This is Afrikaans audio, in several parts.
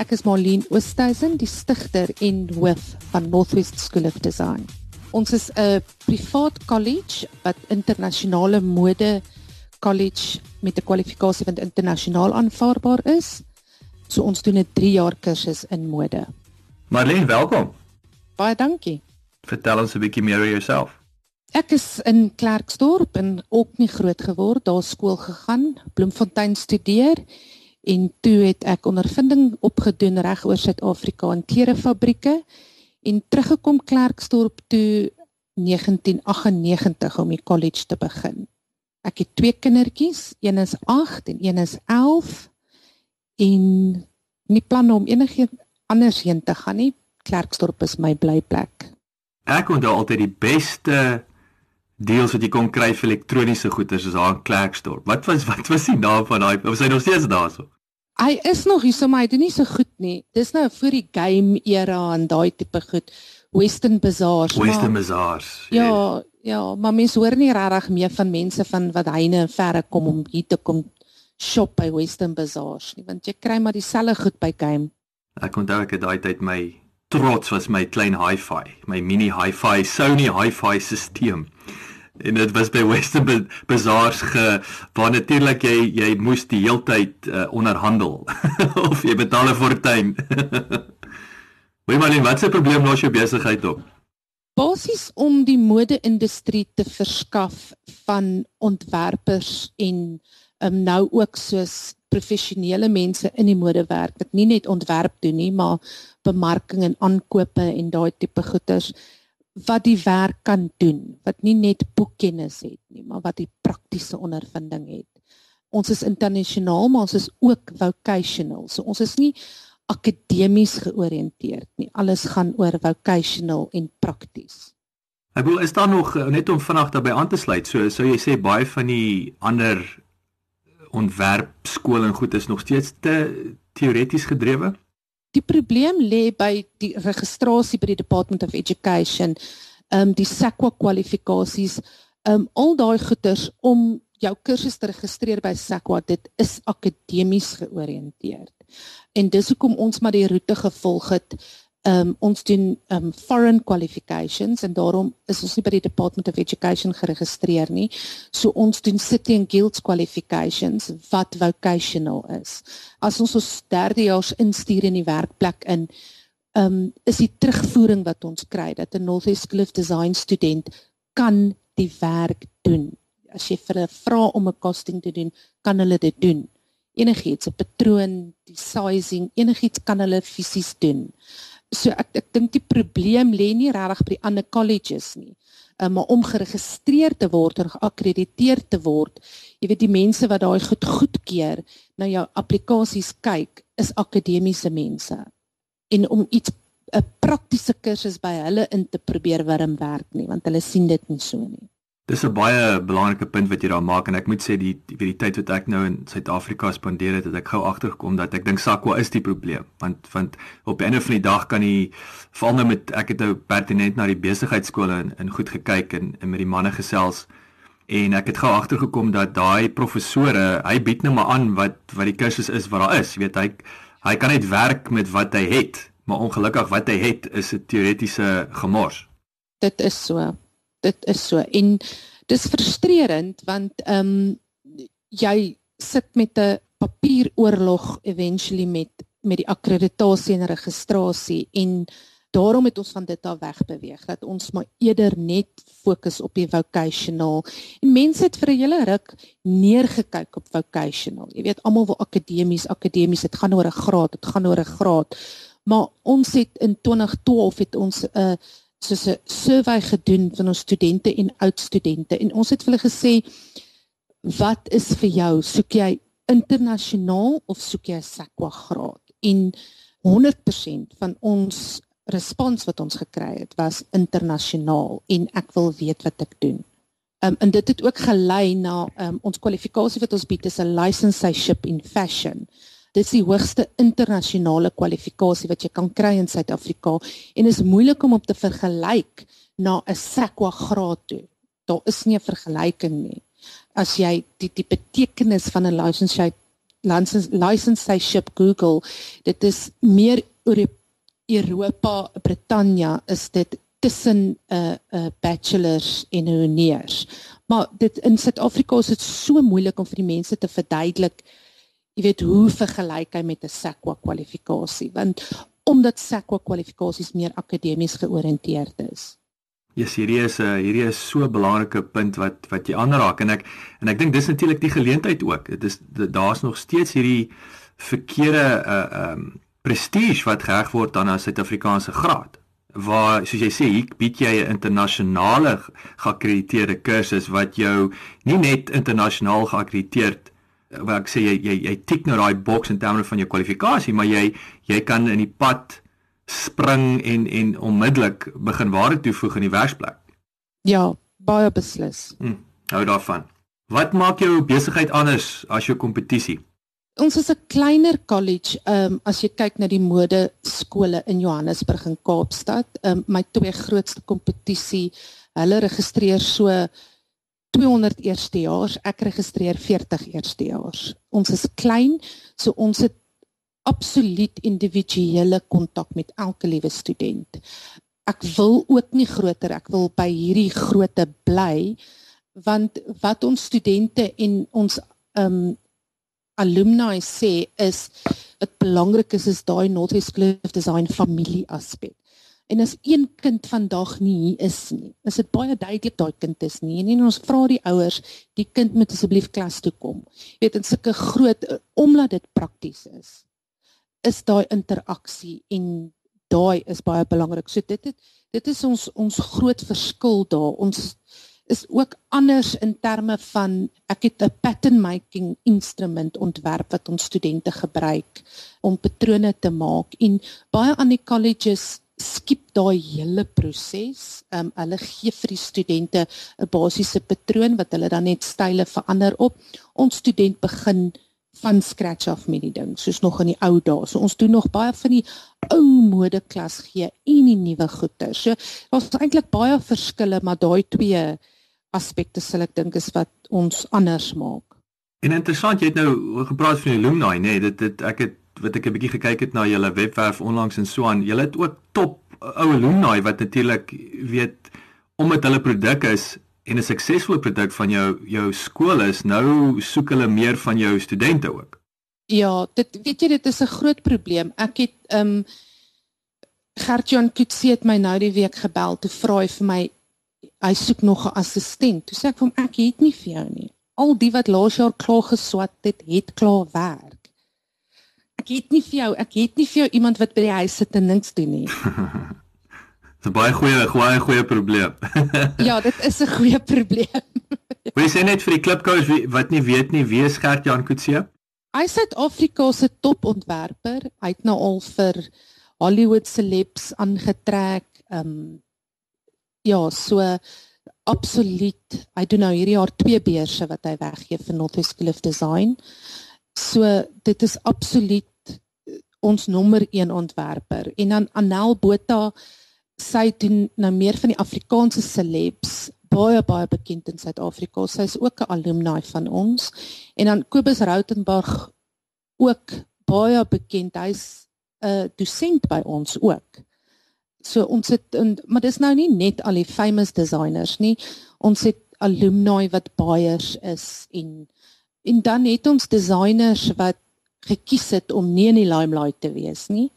Ek is Marlene Oosthuizen, die stigter en hoof van Northwest School of Design. Ons is 'n privaat college wat internasionale mode college met 'n kwalifikasie wat internasionaal aanvaarbaar is. So ons doen 'n 3 jaar kursus in mode. Marlene, welkom. Baie dankie. Vertel ons 'n bietjie meer oor jouself. Ek is in Klerksdorp en ook nie groot geword, daar skool gegaan, Bloemfontein studeer en toe het ek ondervinding opgedoen reg oor Suid-Afrika in klerefabrieke en teruggekom Klerksdorp toe 1998 om die college te begin. Ek het twee kindertjies, een is 8 en een is 11 en nie plan om enigiets anders heen te gaan nie. Klerksdorp is my blyplek. Ek onthou altyd die beste deals wat jy kon kry vir elektroniese goeder soos daar in Klerksdorp. Wat was wat was die naam van daai? Was hy nog steeds daarso? Hy is nog hier, so maar hy doen nie so goed nie. Dis nou voor die game era en daai tipe goed. Western Bazaars. Western Bazaars. Ja, ja, maar mense hoor nie regtig meer van mense van wat hyne en verre kom om hier te kom shop by Western Bazaars nie, want jy kry maar dieselfde goed by game. Ek onthou ek het daai tyd my trots was my klein hi-fi, my mini hi-fi Sony hi-fi stelsel. En dit was by Western Ba- Bazaars ge waar natuurlik jy jy moes die heeltyd uh, onderhandel of jy betaal 'n fortuin. Wie maar net wat se probleem los jou besigheid op? Basies om die mode-industrie te verskaf van ontwerpers en um, nou ook soos professionele mense in die modewerk wat nie net ontwerp doen nie, maar bemarking en aankope en daai tipe goeders wat die werk kan doen, wat nie net boekkennis het nie, maar wat die praktiese ondervinding het. Ons is internasionaal, maar ons is ook vocational. So ons is nie akademies georiënteerd nie. Alles gaan oor vocational en prakties. Ek bedoel is daar nog eh, net om vinnig daarbey aan te sluit. So sou jy sê baie van die ander ontwerpskole en goed is nog steeds te teoreties gedrewe? Die probleem lê by die registrasie by die Department of Education, ehm um, die SAQA kwalifikasies, ehm um, al daai goeders om jou kursus te registreer by SAQA, dit is akademies georiënteerd. En dis hoekom ons maar die roete gevolg het. Ehm um, ons doen ehm um, foreign qualifications en daarom is ons nie by die Department of Education geregistreer nie. So ons doen city and guilds qualifications wat vocational is. As ons ons derdejaars instuur in die werkplek in, ehm um, is die terugvoering wat ons kry dat 'n Northwest School of Design student kan die werk doen. As jy vir hulle vra om 'n casting te doen, kan hulle dit doen. Enigiets, 'n patroon, die sizing, enigiets kan hulle fisies doen. So ek ek dink die probleem lê nie regtig by die ander colleges nie. Um, maar om geregistreer te word en geakkrediteer te word, jy weet die mense wat daai goed goedkeur, na jou applikasies kyk, is akademiese mense. En om iets 'n praktiese kursus by hulle in te probeer warm werk nie, want hulle sien dit nie so nie. Dis 'n baie belangrike punt wat jy daar maak en ek moet sê die die, die tyd wat ek nou in Suid-Afrika spandeer het, het ek gou agtergekom dat ek dink SAQA is die probleem want want op die einde van die dag kan jy veral nou met ek het nou pertinent na die besigheidskole in, in goed gekyk en, en met die manne gesels en ek het gou agtergekom dat daai professore, hy bied nou maar aan wat wat die kursus is wat daar is. Jy weet hy hy kan net werk met wat hy het, maar ongelukkig wat hy het is 'n teoretiese gemors. Dit is so. Dit is so. En dis frustrerend want ehm um, jy sit met 'n papieroorlog eventually met met die akkreditasie en registrasie en daarom het ons van dit af wegbeweeg dat ons maar eerder net fokus op die vocational. En mense het vir 'n hele ruk neergekyk op vocational. Jy weet almal wil akademies akademies dit gaan oor 'n graad dit gaan oor 'n graad. Maar ons het in 2012 het ons 'n uh, soos 'n survey gedoen van ons studente en oud studente en ons het vir hulle gesê wat is vir jou soek jy internasionaal of soek jy 'n SAQA graad en 100% van ons respons wat ons gekry het was internasionaal en ek wil weet wat ek doen. Um, en dit het ook gelei na um, ons kwalifikasie wat ons bied is 'n licenseship in fashion. Dit is die hoogste internasionale kwalifikasie wat jy kan kry in Suid-Afrika en is moeilik om op te vergelyk na 'n SAQA graad toe. Daar is nie 'n vergelyking nie. As jy die die betekenis van 'n licenseship licenseship Google, dit is meer Europa, Britannia is dit tussen 'n uh, 'n uh, bachelors en 'n honeurs. Maar dit in Suid-Afrika is dit so moeilik om vir die mense te verduidelik jy weet hoe vergelyk hy met 'n SAQA kwalifikasie want omdat SAQA kwalifikasies meer akademies georiënteerd is. Yes, hierdie is 'n uh, hierdie is so 'n belangrike punt wat wat jy aanraak en ek en ek dink dis natuurlik die geleentheid ook. Dit is daar's nog steeds hierdie verkeerde uh um prestige wat geheg word aan 'n Suid-Afrikaanse graad waar soos jy sê hier bied jy 'n internasionale geakkrediteerde kursus wat jou nie net internasionaal geakkrediteerd wat ek sê jy jy jy tik nou daai boks in terme van jou kwalifikasie maar jy jy kan in die pad spring en en onmiddellik begin waarde toevoeg in die werksplek. Ja, baie beslis. Hm, hou daarvan. Wat maak jou besigheid anders as jou kompetisie? Ons is 'n kleiner college, ehm um, as jy kyk na die mode skole in Johannesburg en Kaapstad. Ehm um, my twee grootste kompetisie, hulle registreer so 200 eerstejaars, ek registreer 40 eerstejaars. Ons is klein, so ons het absoluut individuele kontak met elke liewe student. Ek wil ook nie groter, ek wil by hierdie grootte bly want wat ons studente en ons um, alumni sê is wat belangrik is is daai Northwest Cliff Design familie aspek. En as een kind vandag nie hier is nie, is dit baie duidelik daai kind is nie. En ons vra die ouers, die kind moet asseblief klas toe kom. Jy weet in sulke groot omdat dit prakties is, is daai interaksie en daai is baie belangrik. So dit het, dit is ons ons groot verskil daar. Ons is ook anders in terme van ek het 'n pattern making instrument ontwerp wat ons studente gebruik om patrone te maak en baie aan die colleges skip daai hele proses. Ehm um, hulle gee vir die studente 'n basiese patroon wat hulle dan net style verander op. Ons student begin van scratch af met die ding soos nog in die ou dae. So ons doen nog baie van die ou mode klas gee en die nuwe goeder. So daar's eintlik baie verskille, maar daai twee aspekte sal ek dink is wat ons anders maak. En interessant, jy het nou gepraat van die alumni, nê? Nee, dit dit ek het wat ek 'n bietjie gekyk het na julle webwerf onlangs en so aan. Julle het ook top ou alumni wat natuurlik weet omdat hulle produk is en 'n suksesvolle produk van jou jou skool is, nou soek hulle meer van jou studente ook. Ja, dit weet jy dit is 'n groot probleem. Ek het ehm um, Gert-Jan Kutse het my nou die week gebel te vra vir my hy soek nog 'n assistent. Toe sê ek vir hom ek het nie vir jou nie. Al die wat laas jaar klaar geswat het, het klaar werk. Ek het nie vir jou, ek het nie vir jou iemand wat by die huis sit en niks doen nie. Dis 'n baie goeie, baie goeie probleem. ja, dit is 'n goeie probleem. Wil jy sê net vir die klipkous wat nie weet nie, wie is Gert Jan Kutse? Hy is Suid-Afrika se topontwerper. Hy het nou al vir Hollywood celebs aangetrek. Ehm um, ja, so absoluut. Hy doen nou hierdie jaar twee beurse wat hy weggee vir Northwest Cliff Design. So dit is absoluut eh, ons nommer 1 ontwerper. En dan Anel Botha sy doen nou meer van die Afrikaanse celebs baie baie bekend in Suid-Afrika. Sy is ook 'n alumni van ons. En dan Kobus Rautenburg ook baie bekend. Hy's 'n dosent by ons ook. So ons het en, maar dis nou nie net al die famous designers nie. Ons het alumni wat baiers is en en dan het ons designers wat gekies het om nie in die limelight te wees nie.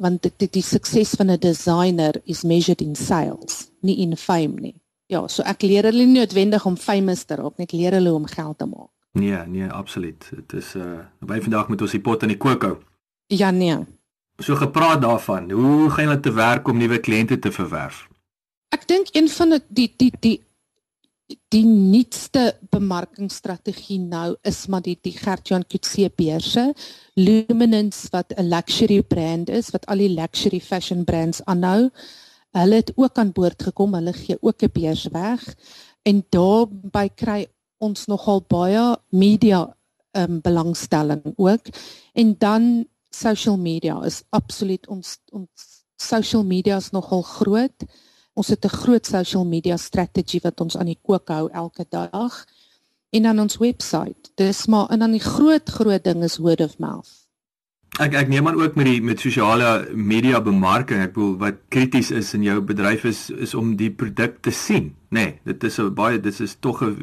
Want dit die, die sukses van 'n designer is measured in sales, nie in fame nie. Ja, so ek leer hulle nie noodwendig om famous te raak nie, ek leer hulle om geld te maak. Nee, nee, absoluut. Dit is uh by vandag met ons die pot in die kook hou. Ja, nee. So gepraat daarvan, hoe gaan julle te werk om nuwe kliënte te verwerf? Ek dink een van die die die die nuutste bemarkingsstrategie nou is maar die die Gert-Jan Coetzee beurse Luminance wat 'n luxury brand is wat al die luxury fashion brands aanhou. Hulle het ook aan boord gekom. Hulle gee ook 'n beurs weg en daarby kry ons nogal baie media um, belangstelling ook. En dan social media is absoluut ons ons social media is nogal groot. Ons het 'n groot social media strategie wat ons aan die kook hou elke dag. En dan ons webwerf. Dis maar en dan die groot groot ding is word of mouth. Ek ek neem aan ook met die met sosiale media bemarking, ek bedoel wat krities is in jou bedryf is is om die produk te sien, nê. Nee, dit is 'n baie dit is tog 'n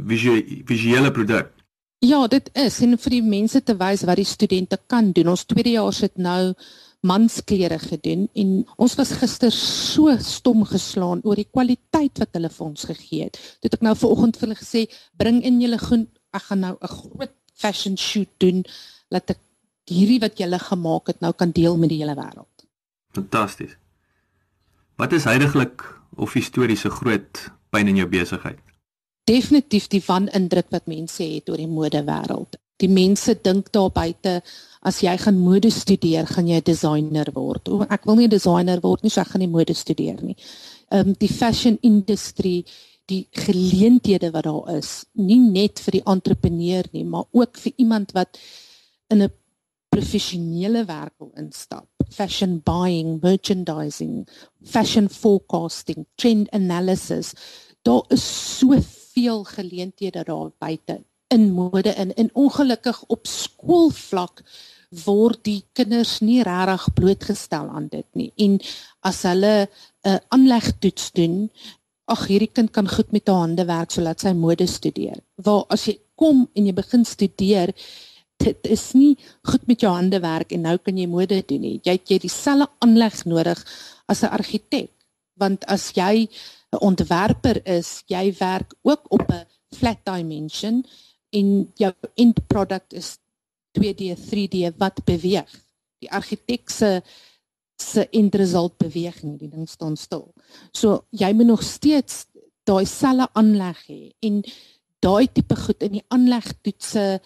visuele produk. Ja, dit is en vir die mense te wys wat die studente kan doen. Ons tweedejaars het nou mansklere gedoen en ons was gister so stom geslaan oor die kwaliteit wat hulle vir ons gegee het. Dit ek nou vanoggend vir hulle gesê, bring in julle groen, ek gaan nou 'n groot fashion shoot doen laat ek hierdie wat julle gemaak het nou kan deel met die hele wêreld. Fantasties. Wat is heidaglik of historiese groot pyn in jou besigheid? Definitief die van indruk wat mense het oor die modewêreld. Die mense dink daar buite as jy gaan mode studeer, gaan jy 'n designer word. O, ek wil nie 'n designer word nie, so ek gaan nie mode studeer nie. Ehm um, die fashion industry, die geleenthede wat daar is, nie net vir die entrepreneur nie, maar ook vir iemand wat in 'n professionele werk wil instap. Fashion buying, merchandising, fashion forecasting, trend analysis. Daar is soveel geleenthede daar buite. In mode in en ongelukkig op skoolvlak word die kinders nie regtig blootgestel aan dit nie. En as hulle 'n uh, aanlegtoets doen ag hierdie kind kan goed met haar hande werk so laat sy mode studeer. Waar as jy kom en jy begin studeer dit is nie goed met jou hande werk en nou kan jy mode doen nie. Jy het jy dieselfde aanleg nodig as 'n argitek. Want as jy 'n ontwerper is jy werk ook op 'n flat dimension en jou end product is 2D, 3D wat beweeg. Die argitek se se end result beweeg nie, die ding staan stil. So jy moet nog steeds daai selle aanleg hê en daai tipe goed in die aanlegtoetse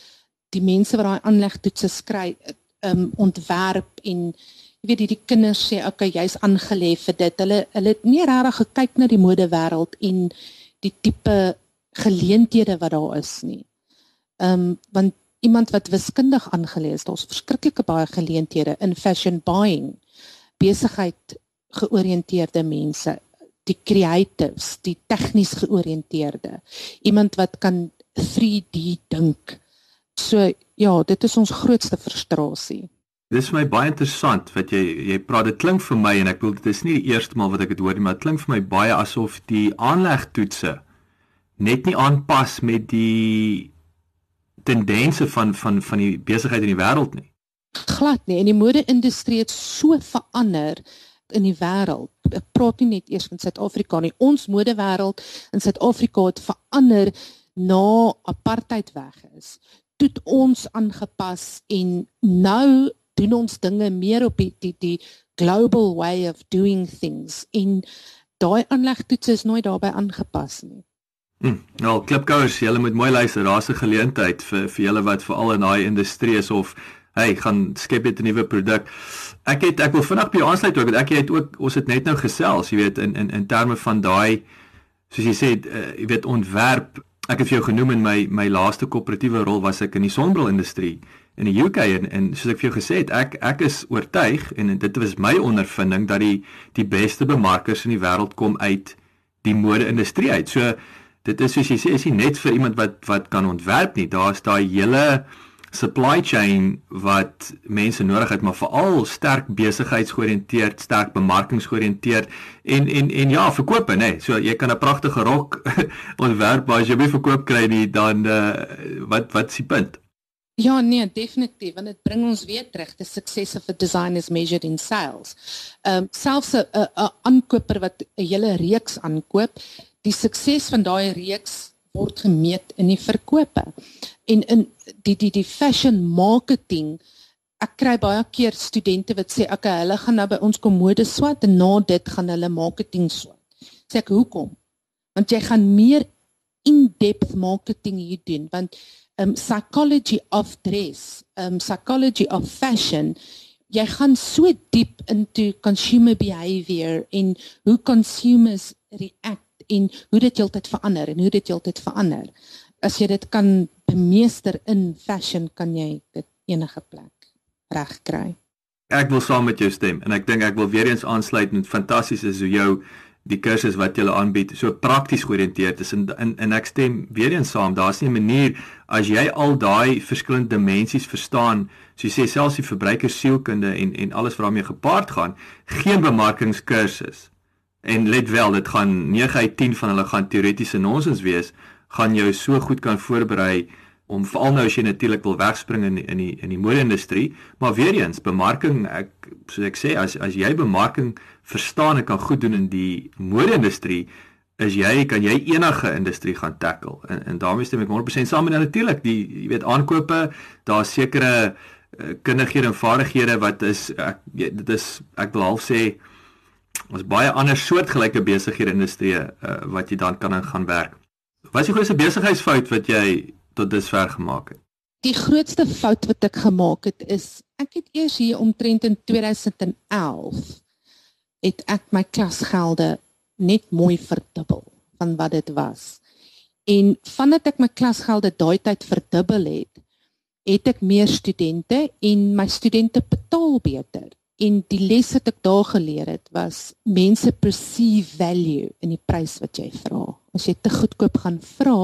die mense wat daai aanlegtoetse skryf um ontwerp en jy weet hierdie kinders sê okay jy's aangelê vir dit. Hulle hulle het nie regtig gekyk na die modewêreld en die tipe geleenthede wat daar is nie. Ehm um, want iemand wat wiskundig aangelees, daar's verskriklike baie geleenthede in fashion buying, besigheid georiënteerde mense, die creatives, die tegnies georiënteerde, iemand wat kan 3D dink. So ja, dit is ons grootste frustrasie. Dis vir my baie interessant wat jy jy praat dit klink vir my en ek wil dit is nie die eerste maal wat ek dit hoor nie, maar dit klink vir my baie asof die aanlegtoetse net nie aanpas met die tendense van van van die besigheid in die wêreld nie. Glad nie. En die mode-industrie het so verander in die wêreld. Ek praat nie net eers van Suid-Afrika nie. Ons modewêreld in Suid-Afrika het verander na apartheid weg is. Toe ons aangepas en nou doen ons dinge meer op die die, die global way of doing things in daai aanlegtoets is nooit daarbey aangepas nie. Hm, nou klipkouers, julle moet mooi luister. Daar's 'n geleentheid vir vir julle wat veral in daai industrie is of hey, gaan skep dit 'n nuwe produk. Ek het ek wil vinnig by jou aansluit ook. Ek het ook ons het net nou gesels, jy weet, in in in terme van daai soos jy sê, uh, jy weet ontwerp. Ek het vir jou genoem in my my laaste koöperatiewe rol was ek in die sonbril industrie in die UK en en soos ek vir jou gesê het, ek ek is oortuig en dit was my ondervinding dat die die beste bemarkers in die wêreld kom uit die mode industrie uit. So dit is soos jy sê is nie net vir iemand wat wat kan ontwerp nie. Daar's daai hele supply chain wat mense nodig het, maar veral sterk besigheidsgeoriënteerd, sterk bemarkingsgeoriënteerd en en en ja, verkoop, nê. So jy kan 'n pragtige rok ontwerp, maar as jy nie verkoop kry nie, dan uh, wat wat is die punt? Ja nee, definitief, want dit bring ons weer terug te success of a design is measured in sales. Ehm um, selfs 'n 'n aankoper wat 'n hele reeks aankoop, die sukses van daai reeks word gemeet in die verkope. En in die die die fashion marketing ek kry baie keer studente wat sê okay, hulle gaan nou by ons kom mode swat en na dit gaan hulle marketing swat. Sê ek hoekom? Want jy gaan meer in in-depth marketing hier doen want um psychology of dress, um psychology of fashion jy gaan so diep into consumer behavior en hoe consumers react en hoe dit heeltyd verander en hoe dit heeltyd verander. As jy dit kan bemeester in fashion, kan jy dit enige plek regkry. Ek wil saam met jou stem en ek dink ek wil weer eens aansluit met fantasties is hoe jou die kursus wat jy aanbied so prakties georiënteerd is. En en, en ek stem weer eens saam daar's nie 'n manier as jy al daai verskillende dimensies verstaan so jy sê selfs die verbruikersielkunde en en alles wat daarmee gepaard gaan geen bemarkingskursus. En let wel dit gaan 9 uit 10 van hulle gaan teoretiese nonsens wees gaan jou so goed kan voorberei om veral nou as jy natuurlik wil wegspring in in die in die mode-industrie, maar weer eens, bemarking, ek soos ek sê, as as jy bemarking verstaan en kan goed doen in die mode-industrie, is jy kan jy enige industrie gaan tackle. En en daarmee stem ek 100% saam met natuurlik die jy weet aankope, daar sekere uh, kundighede en vaardighede wat is ek dit is ek wil half sê ons baie ander soortgelyke besighede industrie uh, wat jy dan kan gaan werk. Wat is die grootste besigheidsfout wat jy tot dusver gemaak het? Die grootste fout wat ek gemaak het is ek het eers hier omtrent in 2011 het ek my klasgelde net mooi verdubbel van wat dit was. En vandat ek my klasgelde daai tyd verdubbel het, het ek meer studente en my studente betaal beter. En die les wat ek daar geleer het was mense perceive value in die prys wat jy vra. As jy te goedkoop gaan vra,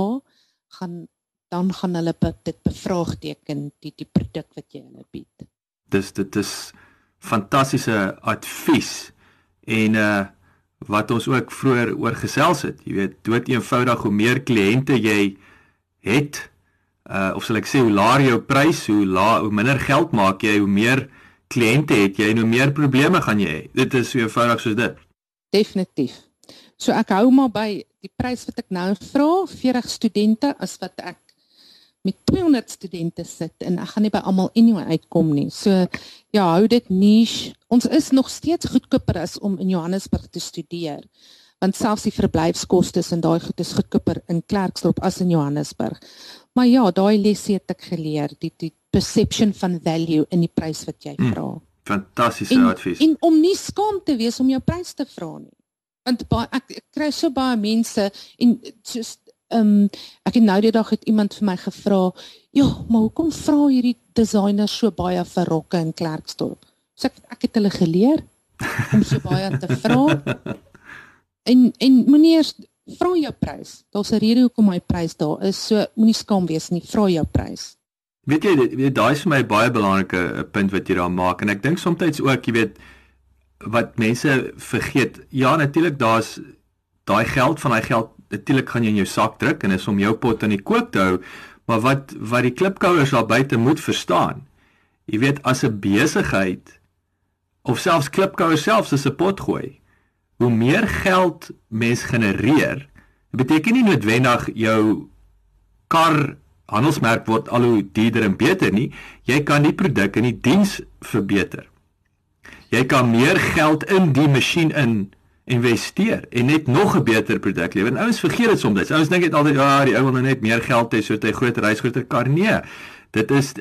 gaan dan gaan hulle dit bevraagteken die die produk wat jy hulle bied. Dis dit is fantastiese advies en uh wat ons ook vroeër oor gesels het. Jy weet, dood eenvoudig hoe meer kliënte jy het uh of sal ek sê hoe laer jou prys, hoe la hoe minder geld maak jy, hoe meer kliënte het jy en hoe meer probleme gaan jy hê. Dit is so eenvoudig soos dit. Definitief. So ek hou maar by die prys wat ek nou vra, 40 studente as wat ek met 200 studente sit en ek gaan nie by almal anyway uitkom nie. So ja, hou dit niche. Ons is nog steeds goedkoper as om in Johannesburg te studeer. Want selfs die verblyfskoste en daai goed is goedkoper in Klerksdorp as in Johannesburg. Maar ja, daai les het ek geleer, die die perception van value in die prys wat jy hmm, vra. Hmm, fantastiese advies. En om nie skaam te wees om jou prys te vra nie. Want baie ek, ek kry so baie mense en soos Ehm um, ek het nou die dag het iemand vir my gevra, "Ja, maar hoekom vra hierdie designers so baie vir rokke in Klerksdorp?" So ek ek het hulle geleer om so baie te vra. En en moenie eers vra jou prys. Daar's 'n rede hoekom my prys daar is. So moenie skaam wees nie, vra jou prys. Weet jy, daai is vir my baie belangrike eh, punt wat jy daar maak en ek dink soms ook, jy weet, wat mense vergeet. Ja, natuurlik daar's daai geld van daai geld natuurlik gaan jy in jou sak druk en is om jou pot aan die kook te hou, maar wat wat die klipkouers daar buite moet verstaan. Jy weet as 'n besigheid of selfs klipkouers selfs as 'n pot gooi, hoe meer geld mens genereer, beteken nie noodwendig jou kar handelsmerk word al hoe duurder en beter nie. Jy kan die produk en die diens verbeter. Jy kan meer geld in die masjien in investeer en net nog 'n beter produk lewer. En ouens vergeet dit soms. Ouens dink net altyd ja, die ou wil nou net meer geld hê sodat hy groter reis, groter kar. Nee. Dit is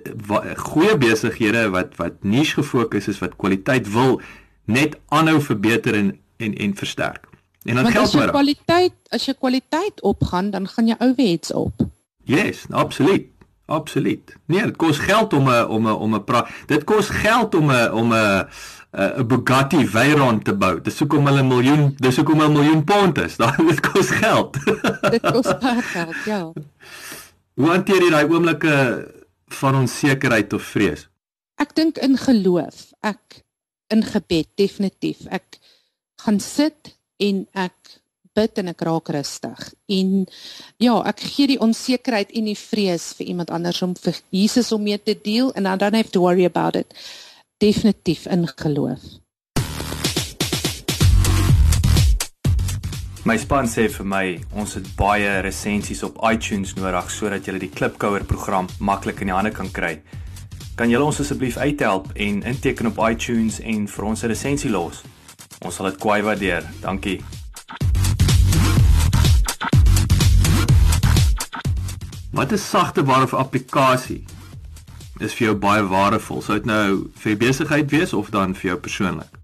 goeie besighede wat wat niche gefokus is wat kwaliteit wil net aanhou verbeter en en en versterk. En dan geld maar. As jy kwaliteit, as jy kwaliteit opgaan, dan gaan jy ou wets op. Yes, absoluut. Absoluut. Nee, dit kos geld om 'n om 'n om 'n dit kos geld om 'n om 'n 'n Bugatti Veyron te bou. Dis hoekom hulle 'n miljoen, dis hoekom hulle 'n miljoen pond is. Daai dit kos geld. dit kos baie geld, ja. Hoe hanteer jy daai oomblikke van onsekerheid of vrees? Ek dink in geloof. Ek in gebed definitief. Ek gaan sit en ek bid en ek raak rustig. En ja, ek gee die onsekerheid en die vrees vir iemand anders om vir Jesus om mee te deel and I don't have to worry about it definitief in geloof. My span sê vir my ons het baie resensies op iTunes nodig sodat jy die Klipkouer program maklik in die hande kan kry. Kan julle ons asseblief uithelp en inteken op iTunes en vir ons 'n resensie los? Ons sal dit kwai waardeer. Dankie. Wat is sagte ware of applikasie? Is vir jou baie waardevol. Sou dit nou vir die besigheid wees of dan vir jou persoonlik?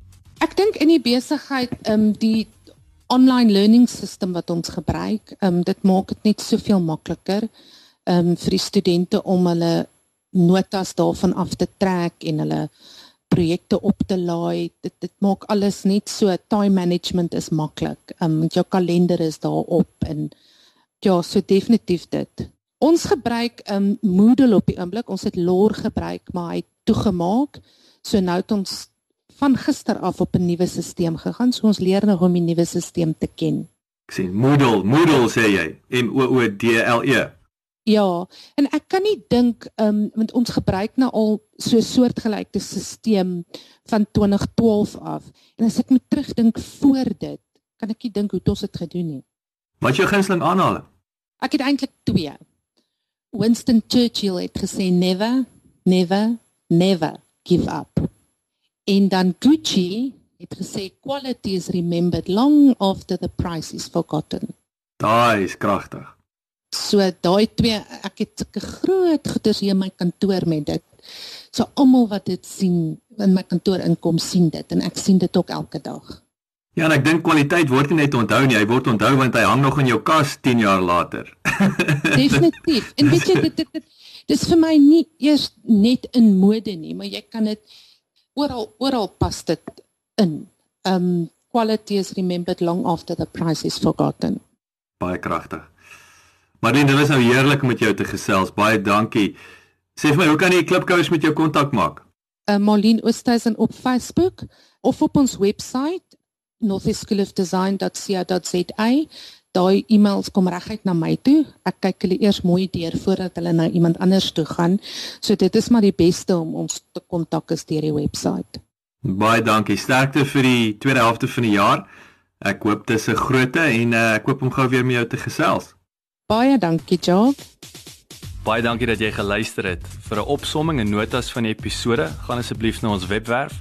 Ek dink in die besigheid, ehm um, die online learning system wat ons gebruik, ehm um, dit maak dit net soveel makliker ehm um, vir die studente om hulle notas daarvan af te trek en hulle projekte op te laai. Dit dit maak alles net so time management is maklik. Ehm um, want jou kalender is daarop en ja, so definitief dit. Ons gebruik ehm um, Moodle op die oomblik. Ons het Lore gebruik, maar hy toegemaak. So nou het ons van gister af op 'n nuwe stelsel gegaan. So ons leer nog om die nuwe stelsel te ken. Ek sien Moodle, Moodle sê jy. M O O D L E. Ja, en ek kan nie dink ehm um, want ons gebruik nou al so 'n soortgelyke stelsel van 2012 af. En as ek moet terugdink voor dit, kan ek nie dink hoe ons dit gedoen het. Wat is jou gunsteling aanhaling? Ek het eintlik twee. Winston Churchill het gesê never, never, never give up. En dan Gucci het gesê quality is remembered long after the price is forgotten. Daai is kragtig. So daai twee ek het sulke groot goeders hier in my kantoor met dit. So almal wat dit sien in my kantoor inkom sien dit en ek sien dit ook elke dag. Ja, en ek dink kwaliteit word nie net onthou nie, hy word onthou want hy hang nog in jou kas 10 jaar later. Definitief. En weet jy dit dit, dit dis vir my nie eers net in mode nie, maar jy kan dit oral oral pas dit in. Um quality is remembered long after the price is forgotten. Baie kragtig. Marlene, dit was nou heerlik om met jou te gesels. Baie dankie. Sê vir my, hoe kan jy klipkouers met jou kontak maak? Uh, Marlene Oosthuizen op Facebook of op ons webwerf northeastschoolofdesign.co.za. Daai e-mails kom reguit na my toe. Ek kyk hulle eers mooi deur voordat hulle na iemand anders toe gaan. So dit is maar die beste om ons te kontak is deur die webwerf. Baie dankie. Sterkte vir die tweede helfte van die jaar. Ek hoop dit is 'n grootte en uh, ek hoop om gou weer met jou te gesels. Baie dankie, Job. Baie dankie dat jy geluister het. Vir 'n opsomming en notas van die episode, gaan asseblief na ons webwerf